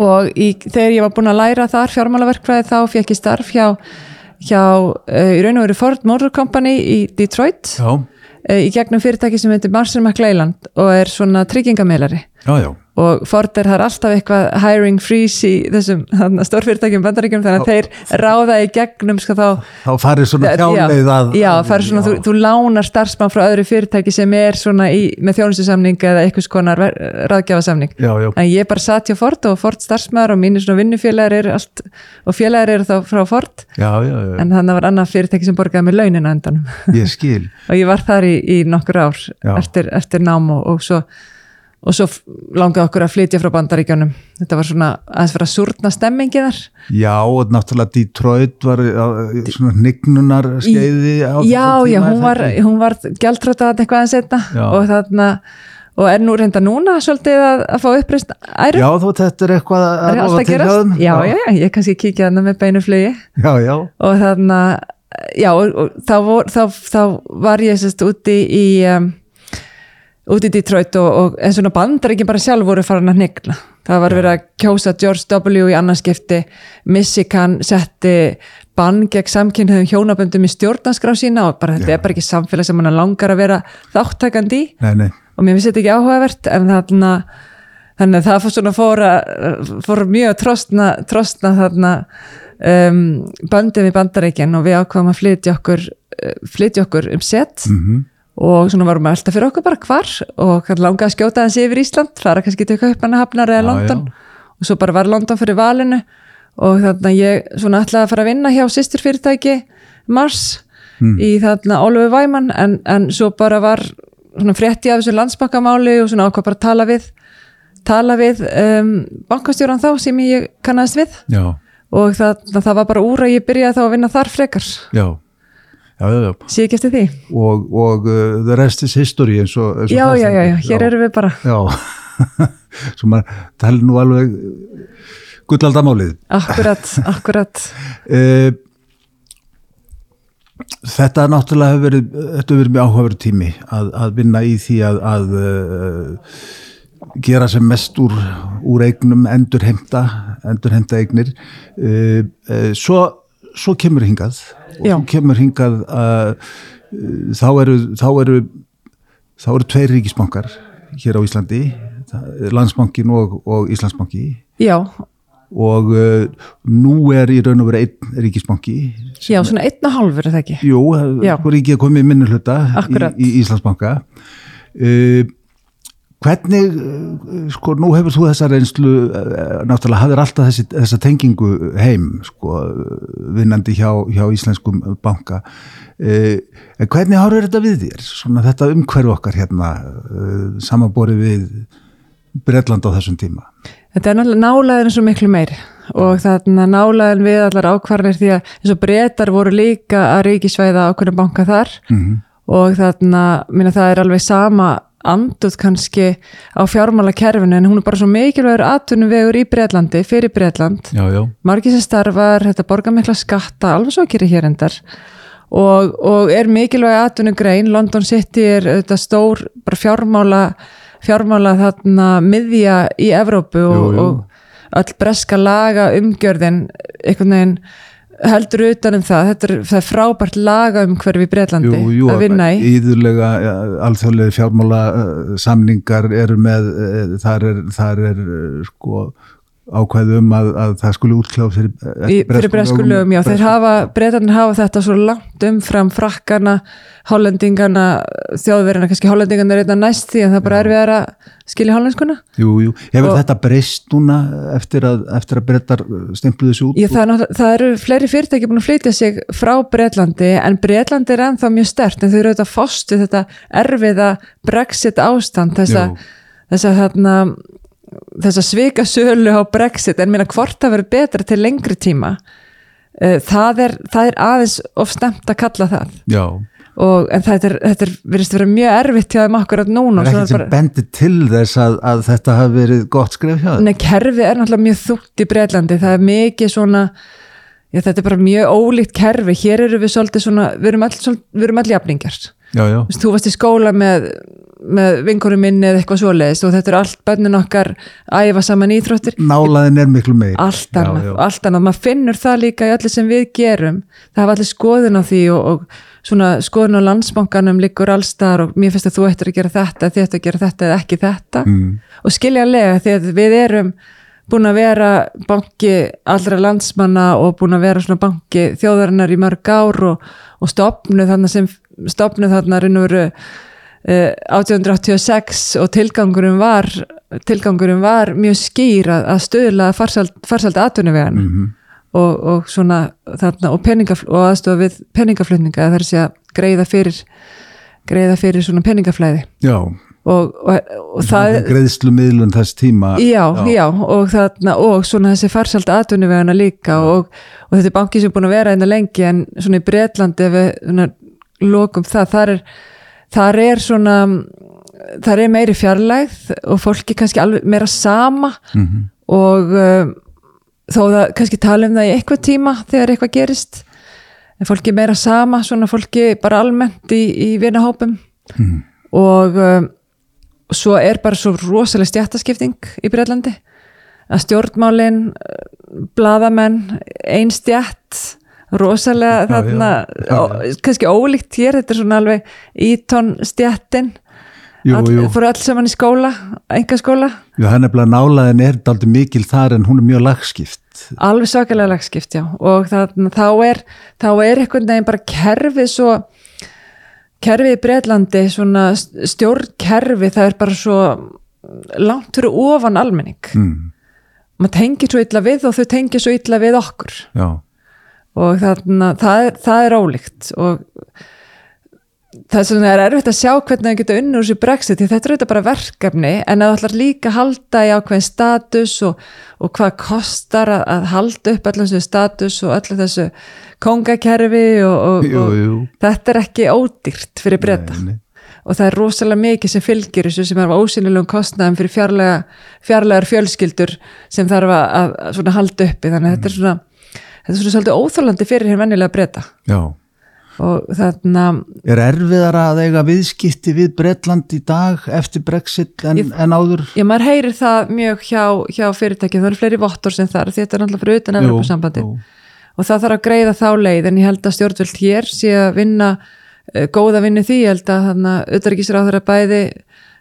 og í, þegar ég var búin að læra þar fjármálaverkfræði þá fekk ég starf hjá, hjá uh, í raun og veru Ford Motor Company í Detroit uh, í gegnum fyrirtæki sem heitir Marcel McLeiland og er svona tryggingameilari já, já. og Ford er það er alltaf eitthvað hiring freeze í þessum stórfyrirtækjum bandaríkjum þannig að þeir ráða í gegnum sko þá Þá farið svona þjáleið að já, er svona, þú, þú lánar starfsmann frá öðru fyrirtæki sem er svona í, með þjónustusamning eða eitthvað skonar ráðgjafasamning en ég bara satt hjá Ford og Ford starfsmæður og mínir svona vinnufélagar eru allt og félagar eru þá frá Ford. En þannig var annað fyrirtæki sem borgaði með launina endanum. Ég og ég var þar í, í nokkur ár eftir, eftir nám og, og svo og svo langaði okkur að flytja frá bandaríkjónum þetta var svona aðeins fyrir að súrna stemmingi þar. Já, og náttúrulega Detroit var á, svona hnignunar skeiði á já, já, hún var, hún var gjaldtróta eitthvað aðeins Já. og þarna og er nú reynda núna svolítið að, að fá uppreist æru, Já, þú þetta er eitthvað að rofa að til þeim? já, já, já, ég kannski kíkja þarna með beinu flugi. Já, já, og þarna já, og, og þá, vor, þá, þá var ég sérst úti í um, úti í Detroit og, og en svona bandar ekki bara sjálf voru farin að hnigna það var verið að kjósa George W. í annarskipti Michigan setti bann gegn samkynniðum hjónaböndum í stjórnanskrá sína og bara þetta er bara ekki samfélag sem hann langar að vera þáttakandi í. Nei, nei. Og mér finnst þetta ekki áhugavert en þarna þannig að það fór svona fór, að, fór mjög að trostna, trostna þarna um, böndum í bandaríkinn og við ákvaðum að flytja okkur uh, flytja okkur um set. Mm og svona varum við alltaf fyrir okkur bara hvar og langaði að skjóta þessi yfir Ísland fara kannski til Kaupanahafnar eða Já, London. Og svo bara var London fyrir valinu. Og þannig að ég svona ætlaði að fara að vinna hjá sýsturfyrirtæki Mars í þarna Oliver Wyman. En, en svo bara var svona frétti af þessu landsbankamáli og svona ákvað bara að tala við tala við um, bankastjóran þá sem ég kannast við. Já, og það, það var bara úr að ég byrjaði þá að vinna þar frekar. Já Já, já, já, sé ekki eftir því? Og, og uh, the rest is history eins og, eins og já, já, já, já, hér erum við bara. Já, svo maður tala nú alveg gullaldamálið. akkurat, akkurat. Uh, þetta náttúrulega hefur verið, þetta hefur verið mjög áhugaverð tími að, að vinna í því að, að uh, gera sem mest úr, úr eignum, endur heimta, endur heimta eignir. Uh, uh, svo, svo kemur hingað og Já. þú kemur hingað að uh, þá eru, þá eru þá eru tveir ríkisbankar hér á Íslandi landsbankin og, og Íslandsbanki Já, og uh, nú er í raun og verið einn ríkisbanki já, svona einn og hálfur er það ekki? Jú, Já. ríkið er komið í minni hluta Akkurat. í, í Íslandsbanka uh, hvernig sko nú hefur þú þessa reynslu uh, náttúrulega hafðir alltaf þessi, þessa tengingu heim sko vinnandi hjá, hjá Íslenskum banka. Uh, en hvernig horfir þetta við þér? Svona þetta umhverfi okkar hérna uh, samanborið við Bretland á þessum tíma? Þetta er náttúrulega nálaðin svo miklu meiri og þarna nálaðin við allar ákvarðanir því að eins og breytar voru líka að ríkisvæða ákveðna banka þar mm og þarna, minna það er alveg sama anduð kannski á fjármálakerfinu en hún er bara svo mikilvægur atvinnum vegur í Breitlandi, fyrir Breitland margir sem starfar, þetta borgar mikla skatta, alveg svo að gera hér endar. Og, og er mikilvæg atvinnugrein, London City er þetta stór fjármála fjármála þarna miðja í Evrópu og, Jú, jú. og öll breska laga umgjörðin einhvern veginn heldur utan um það, þetta er, það er frábært laga um hverfi Breitlandi Jú, jú, að vinna í. íðurlega alþjóðlega fjármála samningar eru með uh, þar er, þar er uh, sko ákvæðu um að, að það skuli útkláð fyrir, í, fyrir bresku lögum, já, þeir hafa breytarnir hafa þetta svo langt umfram frakkana, hollendingana þjóðverðina, kannski hollendingana er eitthvað næst því en það er bara erfiðar að skilja hollenskuna Jú, jú, hefur þetta breyst núna eftir að, eftir að breytar stempluðu þessu út? Ég, það, er það eru fleiri fyrirtæki búin að flytja sig frá Breitlandi en Breitlandi er ennþá mjög stert en þau eru auðvitað fást við þetta erfiða Brexit ástand þessa, Jú. Þarna, þessa svika sölu á Brexit en minna hvort það verður betra til lengri tíma Eh, það er, það er aðeins of stemt að kalla það Já, og en þetta er, þetta er virðist vera mjög erfitt hjá þeim akkurat núna það er ekkert sem bara- bendir til þess að, að þetta hafi verið gott skref hjá það? Nei, kerfið er náttúrulega mjög þútt í Breitlandi, það er mikið svona, já, þetta er bara mjög ólíkt kerfi, hér eru við svolítið svona, við erum all, við erum all jafningar. Já, já, Þú veist, þú varst í skóla með, með vinkonum minni eða eitthvað svoleiðist og þetta er allt bönnin okkar æfa saman íþróttir, nálaðin er miklu meir. allt Já, annað, já. allt annað, maður finnur það líka í öllu sem við gerum, það hafa allir skoðun á því og, og svona skoðun á landsbankanum líkur allstar og mér finnst að þú ættir að gera þetta, þið ættir að gera þetta eða ekki þetta Mm. og skiljanlega því að við erum búin að vera banki allra landsmanna og búin að vera svona banki þjóðarinnar í mörg ár og, og stopnu þarna sem stopnu þarna veru uh, 1886 og tilgangurum var tilgangurum var mjög skýr að, að stöðla farsald, farsald atvinnuvegan Mhm. og, og svona þarna og, og aðstofa við peningaflutninga það er að greiða fyrir greiða fyrir svona peningaflæði Já, og, og, og það greiðslu miðlun þess tíma. já, já, og þarna og svona þessi farsald atvinnuvegana líka og, og þetta er banki sem er búin að vera einna lengi en svona í Bretlandi ef við lokum það, þar er þar er svona þar er meiri fjarlægð og fólki kannski alveg meira sama Mhm. og um, þó það kannski tala um það í eitthvað tíma þegar eitthvað gerist en fólki meira sama, svona fólki bara almennt í, í vinahópum Mhm. og um, svo er bara svo rosalega stjættaskipting í Breitlandi að stjórnmálin bladamenn, ein stjætt rosalega Já, þarna já, já, ó- kannski ólíkt hér, þetta er svona alveg ítón stjættin Jú, jú, fóru alls saman í skóla, enga skóla jú, hann er bara nálaðin er daldi mikil þar en hún er mjög lagskipt. alveg svakalega lagskipt, já. Og þarna, þá er er einhvern veginn bara kerfið svo kerfið í Breitlandi svona stjórnkerfi það er bara svo langt fyrir ofan almenning. Mm. maður tengir svo illa við og þau tengir svo illa við okkur. Já, og þarna, það, er, það er ólíkt og það er, svona, er erfitt að sjá hvernig það geta unnur sér brexit því þetta er auðvitað bara verkefni en það ætlar líka að halda í ákveðin status og, og hvað kostar að, að halda upp allir þessu status og allir þessu kongakerfi og, og, jú, jú. og þetta er ekki ódýrt fyrir breyta og það er rosalega mikið sem fylgir þessu sem er á ósynilegum kostnaðum fyrir fjarlæga, fjarlægar fjölskyldur sem þarf að, að, halda uppi þannig að þetta er svona þetta er svona svolítið óþólandi fyrir hér venjulega breyta Já. og þarna Er erfiðar að eiga viðskipti við Bretland í dag eftir Brexit en, en áður? já maður heyrir það mjög hjá, hjá fyrirtækjum, það eru fleiri vottor sem þar þetta er náttúrulega fyrir utan Jú, Evropasambandi jú. Og það þarf að greiða þá leið en ég held að stjórnvöld hér sé að vinna uh, góða vinni því, ég held að þarna auðvitaðrikisráður að bæði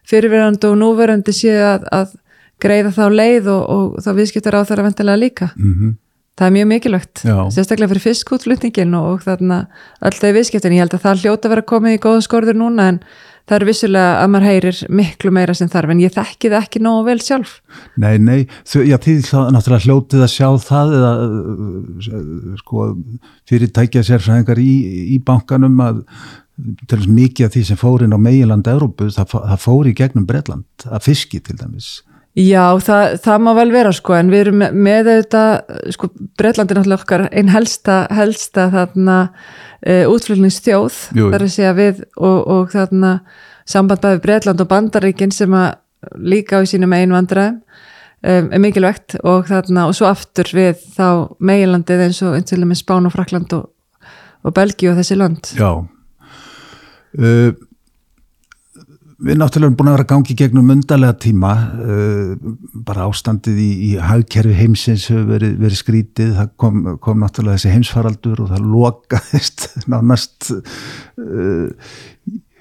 fyrirverandi og núverandi séu að, að greiða þá leið og, og þá viðskiptar á þeirra vendilega líka. Mm það er mjög mikilvægt, Já. sérstaklega fyrir fiskútflutningin og, og þarna öll þau viðskiptin, ég held að það hljóta að vera komið í góða skorður núna en það er vissulega að maður heyrir miklu meira sem þarf en ég þekki það ekki nógu vel sjálf Nei, nei, þau, já, þið hlá- náttúrulega hljótið að sjá það eða uh, sko, fyrirtækja sérfræðingar í, í bankanum að til þess mikið af því sem fór inn á meginland Evrópu, það, það fór í gegnum Bretland, að fiski til dæmis. Já, það, það má vel vera sko en við erum með, með þetta sko Breitland er náttúrulega okkar einn helsta, helsta þarna uh, útflutningsþjóð Jú. þar að segja við og, og þarna samband bæði Breitland og Bandaríkin sem að líka á sínum einu vandræðum um, er mikilvægt og þarna og svo aftur við þá meginlandið eins og eins og með Spán og Frakland og, og Belgíu og þessi land Já. Uh, við náttúrulega erum búin að vera gangi gegnum undarlega tíma, uh, bara ástandið í, í hagkerfi heimsins hefur verið, verið skrítið, það kom, kom náttúrulega þessi heimsfaraldur og það lokaðist nánast, uh,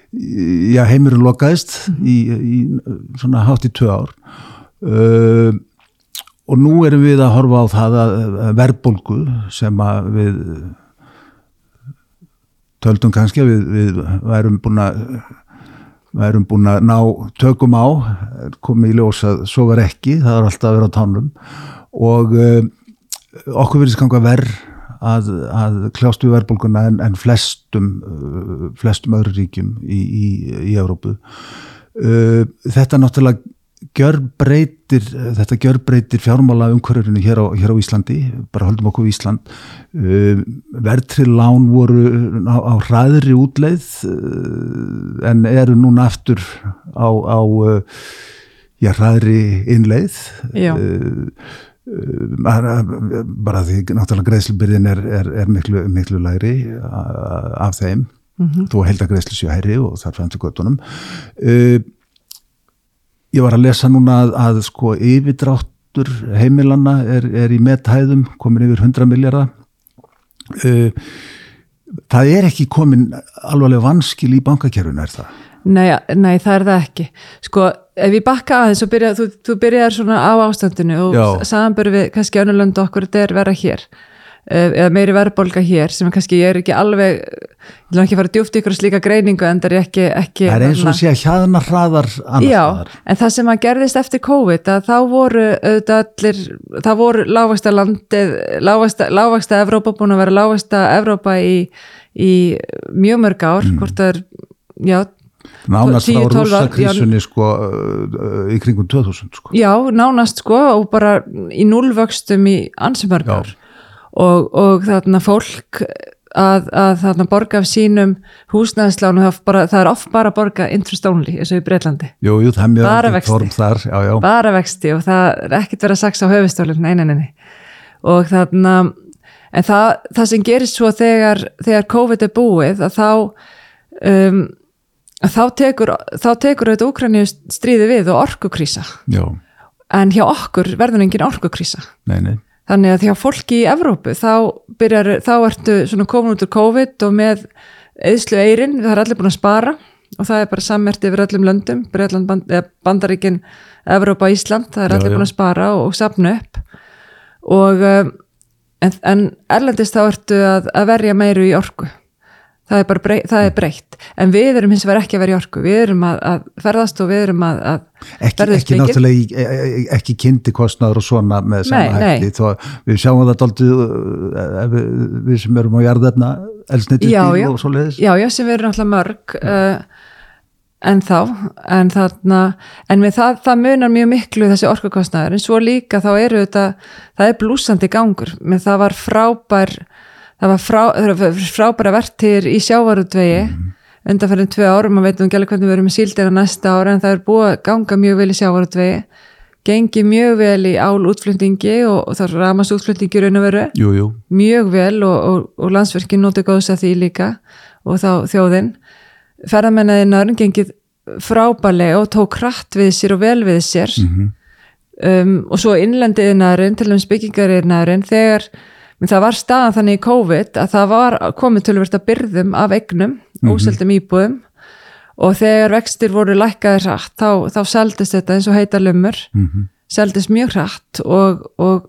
já heimurinn lokaðist í, í svona hátt í tvö ár. Uh, og nú erum við að horfa á það að, að verðbólgu sem að við töldum kannski að við, við værum búin að værum búin að ná tökum á. Komið í ljós að svo var ekki. Það var alltaf að vera á tánum. Og uh, okkur verðist ganga verð að, að kljást við verðbólguna en, en flestum uh, flestum öðru ríkjum í, í, í Európu uh, þetta náttúrulega gjörbreytir, þetta gjörbreytir fjármála umhverjurinu hér hér á Íslandi bara höldum okkur í Ísland. Uh, verðtrið lán voru á, á hraðri útleið uh, en eru núna aftur á, á uh, já, hraðri innleið. Uh, bara, bara því náttúrulega greiðslubyrðin er, er, er miklu, miklu læri a- af þeim. Þó að held að greiðslu séu hærri og þar fram til göttunum uh, ég var að lesa núna að, að sko yfirdráttur heimilanna er, er í methæðum komin yfir 100 miljardar uh, það er ekki komin alvarlega vanskil í bankakerfinu er það? Nei, nei, það er það ekki. Sko, ef ég bakka aðeins byrja, þú, þú byrjar svona á ástandinu og við kannski önnulöndu okkur þetta er vera hér eða meiri verðbólga hér sem kannski, ég er ekki alveg ég vil ekki fara djúpt í ykkur slíka greiningu en það er ekki, ekki það er eins og sé að hjaðna hraðar Já, staðar. en það sem að gerðist eftir COVID þá voru allir, það voru lágvægsta landið, lágvægsta, Evrópa búin að vera lágvægsta Evrópa í, í mjög mörg ár, Mm. hvort það er, já, nánast 10, frá 12 ár, rússakrísunni sko uh, í kringum 2000 sko. Já, nánast sko og bara í núlvöxtum í ansumörgar og, og þarna fólk að, að þarna borga af sínum húsnæðislánu, það, það er oft bara að borga interest only, eins og í Breitlandi Jú, jú, það er mjög form þar, já, já. bara vexti og það er ekkert verið að saksa á höfustólinn, nei, nei, nei, og þarna en það, það sem gerist svo þegar, þegar COVID er búið að þá um, að þá tekur þá tekur auðvitað Úkraníu stríði við og orkukrísa. Já, en hjá okkur verður engin orkukrísa. Nei, nei þannig að hjá fólki í Evrópu þá, byrjar, þá ertu svona komin út úr COVID og með eðslu eirin, það er allir búin að spara og það er bara sammert yfir öllum löndum band, eða Bandaríkin Evrópa, Ísland, það er Já, allir já. búin að spara og, og sapna upp og um, en, en erlendist þá ertu að, að verja meiru í orku það er bara brey, það er breytt. En við erum hins vegar ekki að vera í orku. Við erum að, að ferðast og við erum að, að ekki, ekki náttúrulega í- e- e- ekki kynnti kostnaður og svona með sama Nei, nei. hætti þó við sjáum það daldið við, við sem erum á Já, já. og svo leiðis Já, já, sem við erum náttúrulega mörg uh, en þá en, þarna, en það, það munar mjög miklu þessi orkukostnaður. En svo líka þá eru þetta það er blúsandi gangur. Menn það var frábær það var frá, frábæra vertir í sjávarútvegi mm. undanferðin tvö árum, maður veitum ekki alveg hvernig við erum með síldina næsta ára en það er búið að ganga mjög vel í sjávarútvegi. Gengi mjög vel í ál útflutningi og, og það ramast útflutningi raun og veru. Jú, jú, mjög vel og, og, og landsverkin notið góðs að því líka og þá þjóðin. Ferðamennaðinnar gengið frábælega og tók hratt við sér og vel við sér. Um, og svo innlendiðinarinn til dæmis byggingariðinarinn þegar menn það var staðan þannig í COVID að það var komið tölvert að byrðum af egnum, óseldum íbúðum. Og þegar vextir voru lækkaðir hratt þá, þá seldist þetta eins og heita lumur Mhm. seldist mjög hratt og, og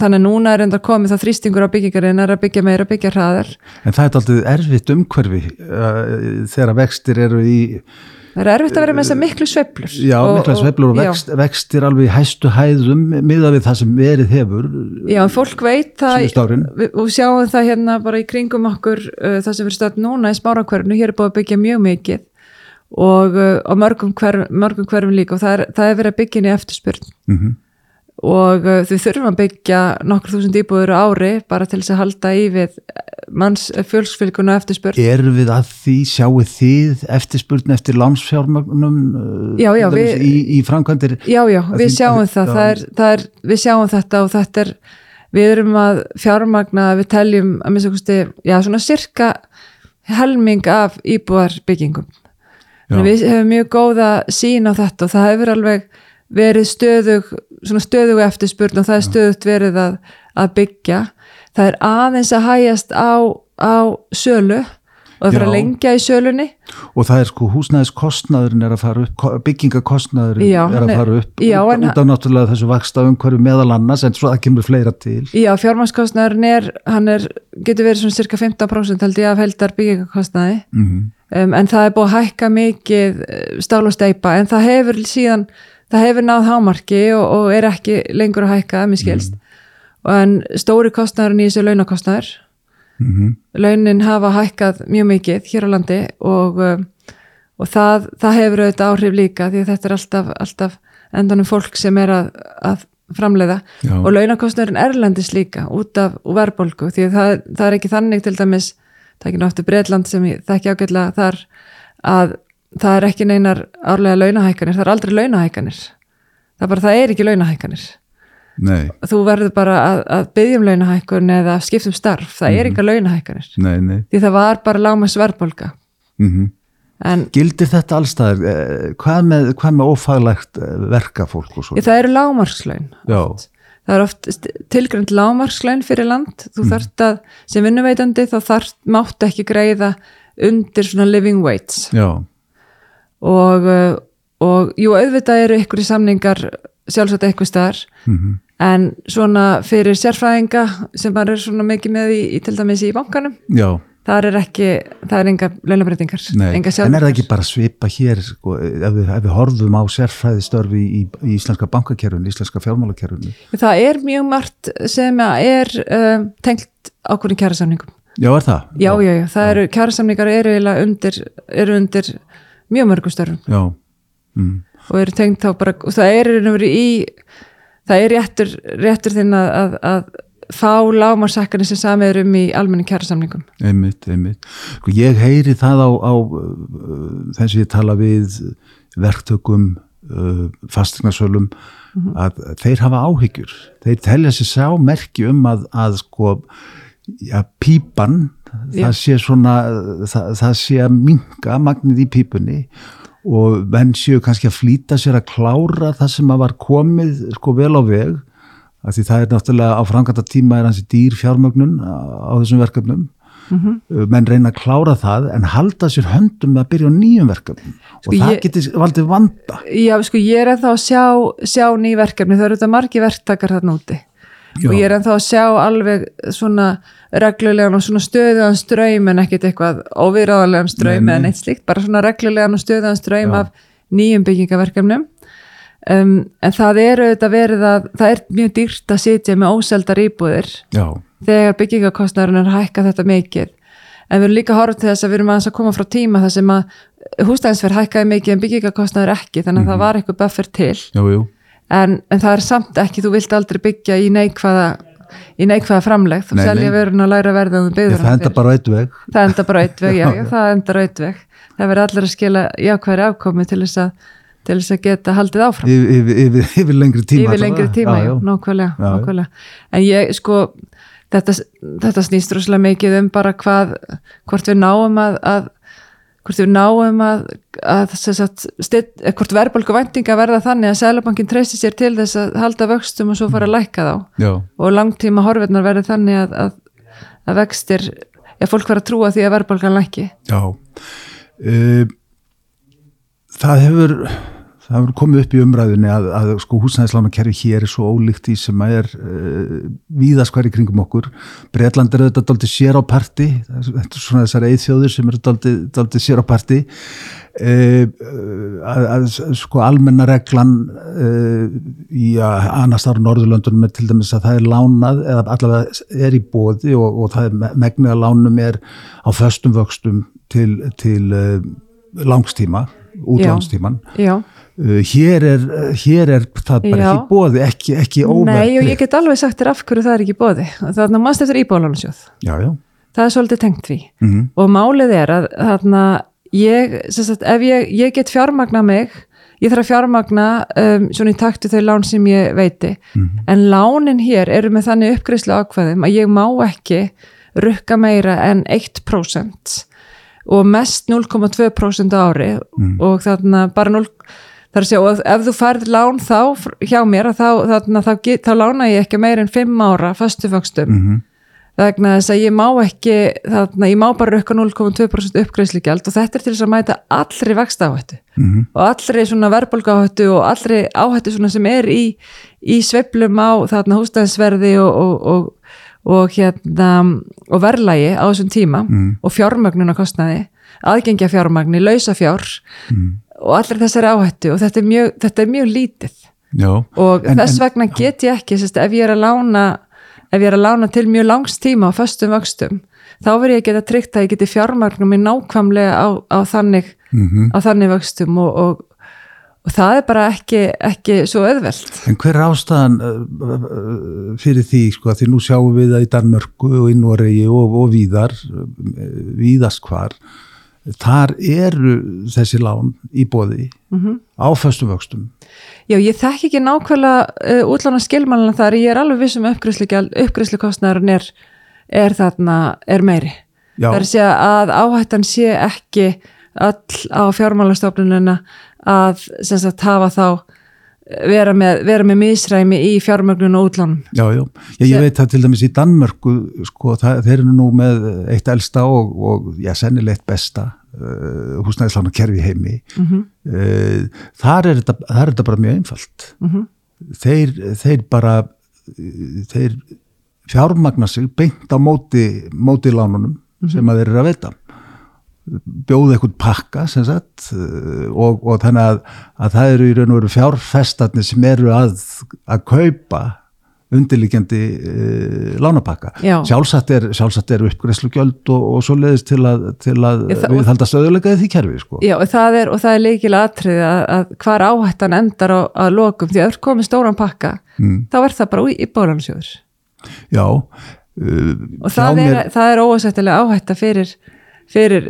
þannig núna er enda komið þá þrýstingur á byggingarinn er að byggja meira, byggja hraðar. En það er alltaf erfitt umhverfi uh, þegar vextir eru í það er erfitt að vera með þessar miklu sveiflur já, mikla sveiflur og já. vext, vextir alveg í hæstu hæðum miða við það sem verið hefur Já, en fólk veit það og sjáum það hérna bara í kringum okkur uh, það sem við stöðum núna í smárakverfinu. Hér er búið að byggja mjög mikið og, uh, og mörgum, hverf, mörgum hverfum líka og það er, það er verið að byggja inn í eftirspurn. Mm og uh, þau þurfum að byggja nokkur þúsund íbúður ári bara til þess að halda í við manns fjölsfylguna eftirspurn. Erum við að því, sjáu þið eftirspurn eftir lánsfjármagnum uh, Já, já, við- í, í framkvæmdir? Já, já, við því- sjáum að- það, það, er, það er, við sjáum þetta og þetta er, við erum að fjármagna, við teljum að minnst okkursti, já, svona cirka helming af. Þannig Við hefum mjög góða sín á þetta og það hefur alveg verið stöðug, svona stöðugu eftirspurn og það er stöðugt verið að, að byggja. Það er aðeins að hægjast á, á sölu og það fyrir að lengja í sölunni. og það er sko húsnæðiskostnaðurinn er að fara upp, ko- byggingakostnaðurinn Já, er að fara upp já, en- út af náttúrulega þessu vaksta umhverju meðal annars en svo það kemur fleira til. Já, fjármannskostnaðurinn er, hann er, getur verið svona cirka 15% held ég af heldar byggingakostnaði mm um, en það er búið að hækka mikið eh, stál og steipa en það hefur síðan, það hefur náð hámarki og, og er ekki lengur að hækka mér skilst og en stóri kostnaðurinn í þessu launakostnaður -hmm. launin hafa hækkað mjög mikið hér á landi og, um, og það, það hefur auðvitað áhrif líka því að þetta er alltaf, alltaf endanum fólk sem er að, að framleiða Já. og launakostnurinn erlendis líka út af verðbólgu því að það, það er ekki þannig til dæmis það er ekki náttu Breitland sem ég þekki ágætlega þar að það er ekki neinar árlega launahækkanir, það er aldrei launahækkanir. Það er bara, það er ekki launahækkanir. Nei, þú verður bara að, að byggja um launahækkun eða skiptum starf, það er enga launahækkanir. Nei, nei. Því það var bara lágmæs verðbólga mm en Gildir þetta allstaðar? Eh, Hvað með, hvað með ófaglægt eh, verkafólk það eru lágmarkslaun Já, það er oft tilgrönd lágmarkslaun fyrir land. Þú þarft að, sem vinnuveitandi þá þarft, máttu ekki greiða undir svona living wage já, og, uh, og jú, auðvitað eru ykkur í samningar sjálfsagt eitthvað staðar. Mm en svona fyrir sérfræðinga sem bara er svona mikið með í, í til dæmis í bankanum já. það er ekki, það er enga enga en er það ekki bara svipa hér sko, ef, við, ef við horfum á sérfræðistörfi í, í íslenska bankakerfinu, íslenska fjármálakerfinu? Það er mjög margt sem er um, tengt ákvörðin kjærasamningum Já, er það? já, já, já, það eru kjærasamningar eru undir, eru undir mjög mörgum störfum Já, mm. og eru tengt þá bara, og það er í það er réttur, réttur þinn að, að, að fá lámarsakkarnir sem samið um í almenning kjærasamningum einmitt, einmitt. Sko, ég heyri það á, á uh, þessi ég tala við verktökum, uh, fastegnarsölum, að þeir hafa áhyggjur. Þeir telja sér sá merki um að, að sko, ja, pípan. Það sé svona, það, það sé að minga magnið í pípunni og menn séu kannski að flýta sér að klára það sem að var komið sko vel á veg af því það er náttúrulega á framkvæmta tíma er hansi dýr fjármögnun á þessum verkefnum. Mhm. menn reyna að klára það en halda sér höndum með að byrja á nýjum verkefnum. Og það ég- geti valdið vanda. Já, sko, ég er ennþá að sjá, sjá ný verkefni, það eru þetta margi verktakar þarna úti Já. og ég er ennþá að sjá alveg svona reglulegan og svona stöðuðan ströym en ekkit eitthvað óviðráðalegan ströym eða neitt slíkt, bara svona reglulegan og stöðuðan ströym af nýjum byggingaverkefnum. Um, en það er auðvitað verið að það er mjög dýrt að sitja með óseldar íbúðir já, þegar byggingakostnæðurinn er hækka þetta mikið. En við erum líka horfð til þess að við erum að koma frá tíma þar sem að hústæðinsverð hækkaði mikið en byggingakostnæður ekki þannig að það var eitthvað buffer til. Jú, jú en, en það er samt ekki, þú vilt aldrei byggja í neikvæða í neikvæða framlegð, þú Nei, selja nei. verðun að læra verða Ég, byggður það enda bara eitt veg það enda bara eitt veg, já, já, það enda eitt veg það verður allir að skila jákvæðri afkomi til þess að til þess að geta haldið áfram yfir, yfir, yfir, lengri tíma yfir lengri tíma, já, já. nákvæmlega, Já, já. nákvæmlega. en ég sko þetta, þetta snýst rosalega mikið um bara hvað, hvort við náum að, að hvort við náum að, að sagt, stið, hvort verðbólku væntinga verða þannig að Sælabankin treysti sér til þess að halda vöxtum og svo fara að lækka þá. Já, og langtíma horfirnar verði þannig að, að, að vextir, já fólk verða að trúa því að verðbólkan lækki. Já. Uh, það hefur það hefur komið upp í umræðunni að, að sko húsnæðislánakerfi hér er svo ólíkt í sem að er uh, í kringum okkur. Breitland er þetta daldið sér á parti. Þetta er svona þessar eithjóður sem eru daldið, daldið sér á parti. Uh, að, að sko almenna reglan uh, í annars ára Norðurlöndunum er til dæmis að það er lánað eða allavega er í bóði og, og það er megnið að lánum er á föstum vöxtum til, til langstíma útlánstíman Já, já hér er, hér er það bara Já. ekki bóði, ekki, ekki Nei, og ég get alveg sagt þér af hverju það er ekki bóði. Þannig að mannst eftir íbólansjóð. Já, já. Það er svolítið tengt því. Mm Og málið er að þarna, ég, sagt, ef ég, ég get fjármagna mig, ég þarf að fjármagna um, svona í takti þau lán sem ég veiti, en lánin hér eru með þannig uppgreyslu ákveðum að ég má ekki rukka meira en 1% og mest 0,2% á ári og þarna bara 0 Það er að segja, og ef þú færð lán þá hjá mér, að þá, þá, get, þá lána ég ekki meir en 5 ára föstu vöxtum. -hmm. Vegna þess að ég má ekki, þarna, ég má bara rukka 0,2% uppgreiðslugjald og þetta er til þess að mæta allri vexta áhættu Mhm. og allri svona verðbólga áhættu og allri áhættu svona sem er í, í sveiflum á þarna hústæðisverði og, og, og, og hérna og verðlægi á þessum tíma Mhm. og fjármögnunarkostnaði, aðgengja fjármagni, lausafjár Mhm. Og allir þessari áhættu og þetta er mjög, þetta er mjög lítið Já. og En- þess en- vegna get ég ekki sérst, ef ég lána ef ég er að lána til mjög langs tíma á föstum vöxtum þá verður ég að geta tryggt að ég geti fjármagnum mig nákvæmlega á, á, þannig, Mhm. á þannig vöxtum og, og, og það er bara ekki, ekki svo auðvelt En hver er ástæðan fyrir því, sko, því nú sjáum við það í Danmörku og í Noregi og, og víðar, víðast hvar, þar eru þessi lán í bóði Mhm. á föstum vöxtum. Já, ég þekki ekki nákvæmlega uh, útlána skilmælana þar, ég er alveg vissum uppgriðslukostnaðurinn er, er þarna, er meiri Já. það er að segja að áhættan sé ekki öll á fjármálastofnunina að sem sagt hafa þá vera með, vera með misræmi í fjármögnun og útlánum. Já, já. Ég, ég veit það til dæmis í Danmörku, sko, það, þeir eru nú með eitt elsta og, og já, sennilegt besta uh, húsnæðislána kerfi heimi. Mm Uh, þar, er þetta, þar er þetta bara mjög einfalt. -hmm. Þeir, þeir bara, þeir fjármagna sig beint á móti, móti lánunum sem að þeir eru að veita bjóða eitthvað pakka sem sagt uh, og, og þannig að, að það eru í raun og veru fjárfestarnir sem eru að, að kaupa undirliggjandi uh, lánapakka. Já. Sjálfsagt er, er uppgreðslugjöld og, og svo leiðist til að, til að það- við halda stöðuleikaði því kerfi sko. Já, og það er, er líkilega atrið að, að hvar áhættan endar á, að lokum því að ef komið stóran pakka Mm. þá er það bara í, í bólansjóður Já. Uh, og það er, það er óasættilega áhætta fyrir, fyrir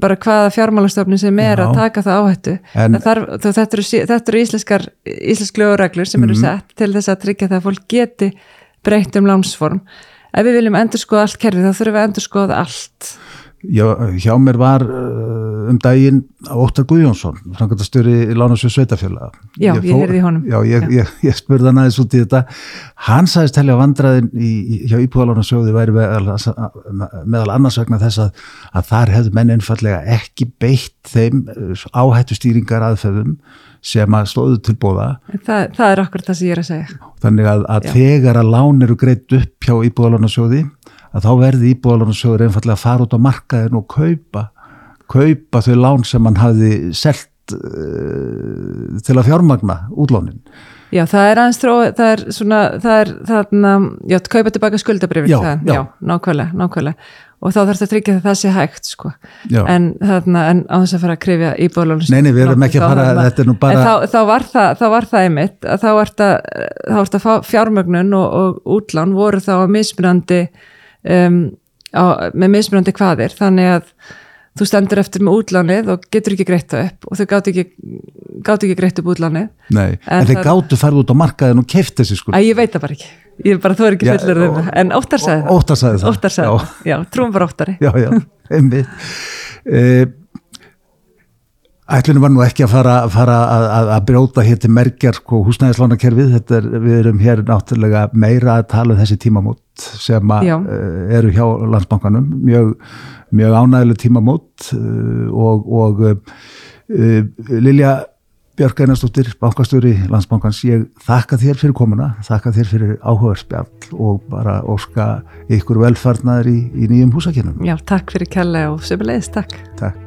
bara hvaða fjármálastofni sem er Já. að taka það áhættu En- en, þar, þetta eru, þetta eru íslenskar íslensk lögureglur sem Mhm. eru sett til þess að tryggja það að fólk geti breytt um lánsform ef við viljum endur skoða allt kerfið þá þurfum við að endur skoða allt hjá mér var uh, um daginn Óttar Guðjónsson, framkvæmtastjóri í Lánasjóð Sveitafélaga. Já, ég heyrði í honum. Já, ég, Já. ég, ég spurði hann aðeins út í þetta. Hann sagðist telja vandræðin í, hjá Íbúðalánasjóði væri meðal, meðal annars vegna þess að, að þar hefðu menn einfallega ekki beitt þeim uh, áhættu stýringar aðferðum sem að stóðu til bóða. Það, það er okkur það sem ég er að segja Þannig að, að þegar að lán eru greitt upp hjá Íbúðalánasjóði að þá verði Íbúðalánasjóður einfallega að fara út á markaðin og kaupa kaupa þau lán sem hann hafði selt uh, til að fjármagna útlánin. Já, það er aðeins þró, það er svona, það er þarna, já, kaupa tilbaka skuldabrifin, Já, það, já. já, nákvæmlega, nákvæmlega. Og þá þarf þetta að tryggja að það sé hægt, sko. En þarna, en á þess að fara að krifja í bólunum. Nei, nei, við erum ekki að fara- þetta er nú bara- En þá, þá, var það, þá var það einmitt, að þá ert að, að fjármögnun og, og útlán voru þá að mismunandi, um, á, með mismunandi hvaðir, þannig að þú stendur eftir með útlánið og getur ekki greitt það upp og þau gátt ekki, gátt ekki greitt upp útlánið. Nei, en, En þeir gátu farið út á markaðin og keift þessi sko. Ég veit það bara ekki. Ég bara, þú er ekki fullur um. En Óttar sagði það. Óttar sagði það. Óttar sagði Já. Já, trúum bara Óttari. Já, já, einmitt. Ætlunum var nú ekki að fara, fara að, að, að brjóta hér til merkjar sko, húsnæðislánakerfið, er, við erum hér náttúrulega meira að tala um þessi tímamót sem að, uh, eru hjá landsbankanum, mjög, mjög ánægileg tímamót uh, og, og uh, Lilja Björk Einarstóttir, bankastjóri landsbankans, ég þakka þér fyrir komuna, þakka þér fyrir áhugaverðspjall og bara óska ykkur velfarnar í, í nýjum húsakinnum. Já, takk fyrir kella og sömulegis, takk. Takk.